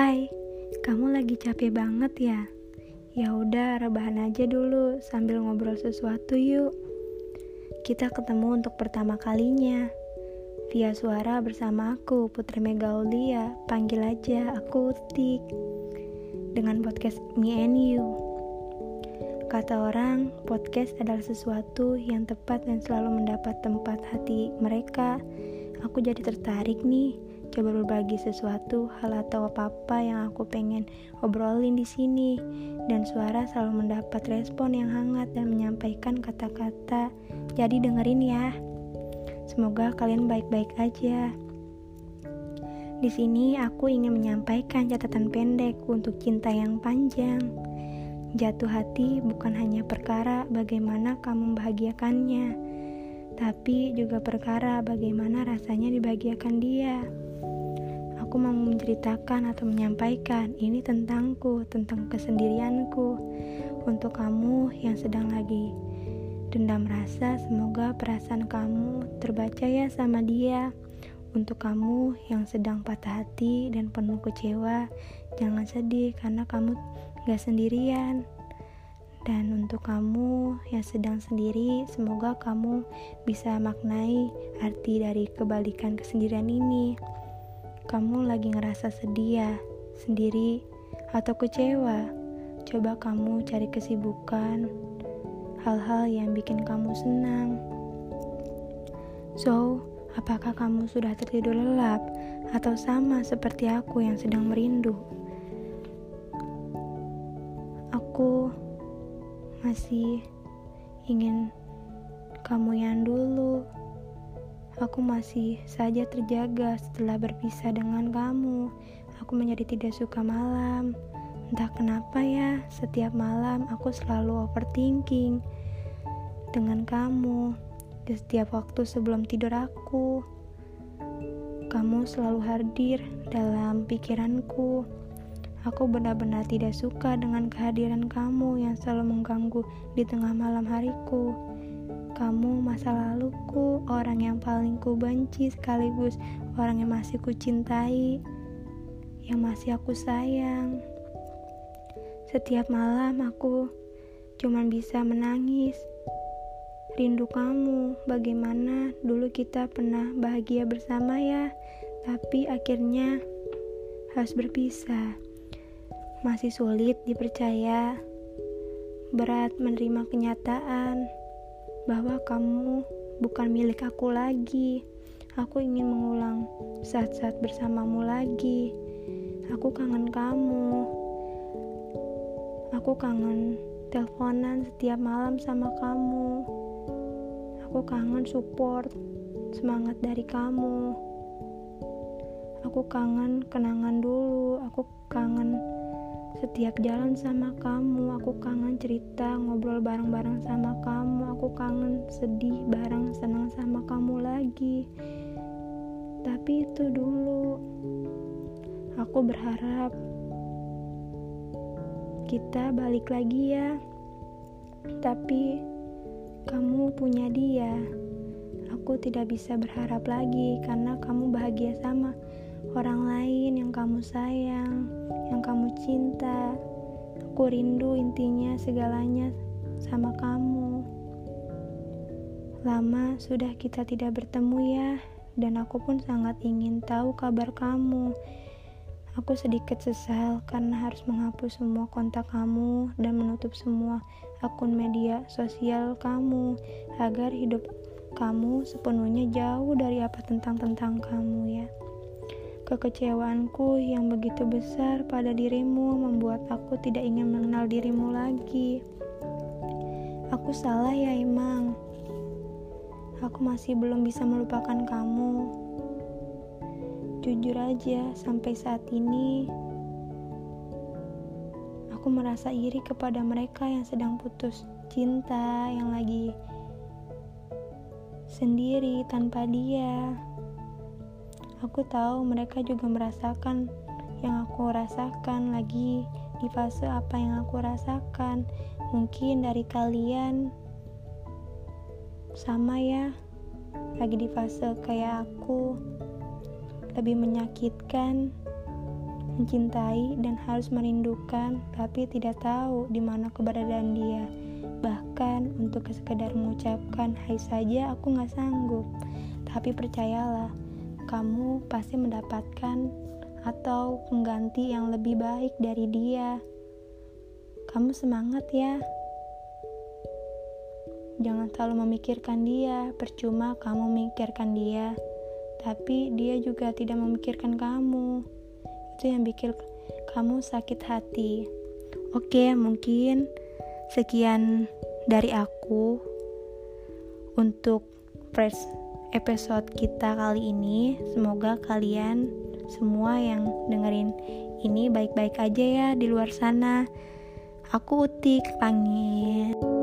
Hai, kamu lagi capek banget ya? Ya udah, rebahan aja dulu sambil ngobrol sesuatu yuk. Kita ketemu untuk pertama kalinya. Via suara bersama aku, Putri Megaulia. Panggil aja aku Utik. Dengan podcast Me and You. Kata orang, podcast adalah sesuatu yang tepat dan selalu mendapat tempat hati mereka. Aku jadi tertarik nih coba berbagi sesuatu hal atau apa-apa yang aku pengen obrolin di sini. Dan suara selalu mendapat respon yang hangat dan menyampaikan kata-kata. Jadi dengerin ya. Semoga kalian baik-baik aja. Di sini aku ingin menyampaikan catatan pendek untuk cinta yang panjang. Jatuh hati bukan hanya perkara bagaimana kamu membahagiakannya tapi juga perkara bagaimana rasanya dibahagiakan dia aku mau menceritakan atau menyampaikan ini tentangku, tentang kesendirianku. Untuk kamu yang sedang lagi dendam rasa, semoga perasaan kamu terbaca ya sama dia. Untuk kamu yang sedang patah hati dan penuh kecewa, jangan sedih karena kamu gak sendirian. Dan untuk kamu yang sedang sendiri, semoga kamu bisa maknai arti dari kebalikan kesendirian ini kamu lagi ngerasa sedih ya, sendiri, atau kecewa, coba kamu cari kesibukan, hal-hal yang bikin kamu senang. So, apakah kamu sudah tertidur lelap? Atau sama seperti aku yang sedang merindu? Aku masih ingin kamu yang dulu Aku masih saja terjaga setelah berpisah dengan kamu. Aku menjadi tidak suka malam. Entah kenapa ya, setiap malam aku selalu overthinking dengan kamu. Di setiap waktu sebelum tidur aku, kamu selalu hadir dalam pikiranku. Aku benar-benar tidak suka dengan kehadiran kamu yang selalu mengganggu di tengah malam hariku. Kamu masa laluku, orang yang paling ku benci sekaligus orang yang masih ku cintai, yang masih aku sayang. Setiap malam aku cuman bisa menangis. Rindu kamu, bagaimana dulu kita pernah bahagia bersama ya, tapi akhirnya harus berpisah. Masih sulit dipercaya, berat menerima kenyataan bahwa kamu bukan milik aku lagi. Aku ingin mengulang saat-saat bersamamu lagi. Aku kangen kamu. Aku kangen teleponan setiap malam sama kamu. Aku kangen support, semangat dari kamu. Aku kangen kenangan dulu. Aku kangen setiap jalan sama kamu, aku kangen cerita ngobrol bareng-bareng sama kamu. Aku kangen sedih bareng senang sama kamu lagi. Tapi itu dulu. Aku berharap kita balik lagi ya. Tapi kamu punya dia. Aku tidak bisa berharap lagi karena kamu bahagia sama orang lain yang kamu sayang, yang kamu cinta. Aku rindu intinya segalanya sama kamu. Lama sudah kita tidak bertemu ya, dan aku pun sangat ingin tahu kabar kamu. Aku sedikit sesal karena harus menghapus semua kontak kamu dan menutup semua akun media sosial kamu agar hidup kamu sepenuhnya jauh dari apa tentang-tentang kamu ya. Kekecewaanku yang begitu besar pada dirimu membuat aku tidak ingin mengenal dirimu lagi. Aku salah ya, Imang. Aku masih belum bisa melupakan kamu. Jujur aja, sampai saat ini aku merasa iri kepada mereka yang sedang putus cinta, yang lagi sendiri tanpa dia. Aku tahu mereka juga merasakan yang aku rasakan lagi di fase apa yang aku rasakan. Mungkin dari kalian sama ya, lagi di fase kayak aku, lebih menyakitkan. mencintai dan harus merindukan, tapi tidak tahu di mana keberadaan dia. Bahkan untuk sekedar mengucapkan hai saja aku gak sanggup. Tapi percayalah, kamu pasti mendapatkan atau pengganti yang lebih baik dari dia. Kamu semangat ya. Jangan selalu memikirkan dia, percuma kamu memikirkan dia, tapi dia juga tidak memikirkan kamu. Itu yang bikin kamu sakit hati. Oke, mungkin sekian dari aku untuk first episode kita kali ini. Semoga kalian semua yang dengerin ini baik-baik aja ya di luar sana. Aku Utik, pamit.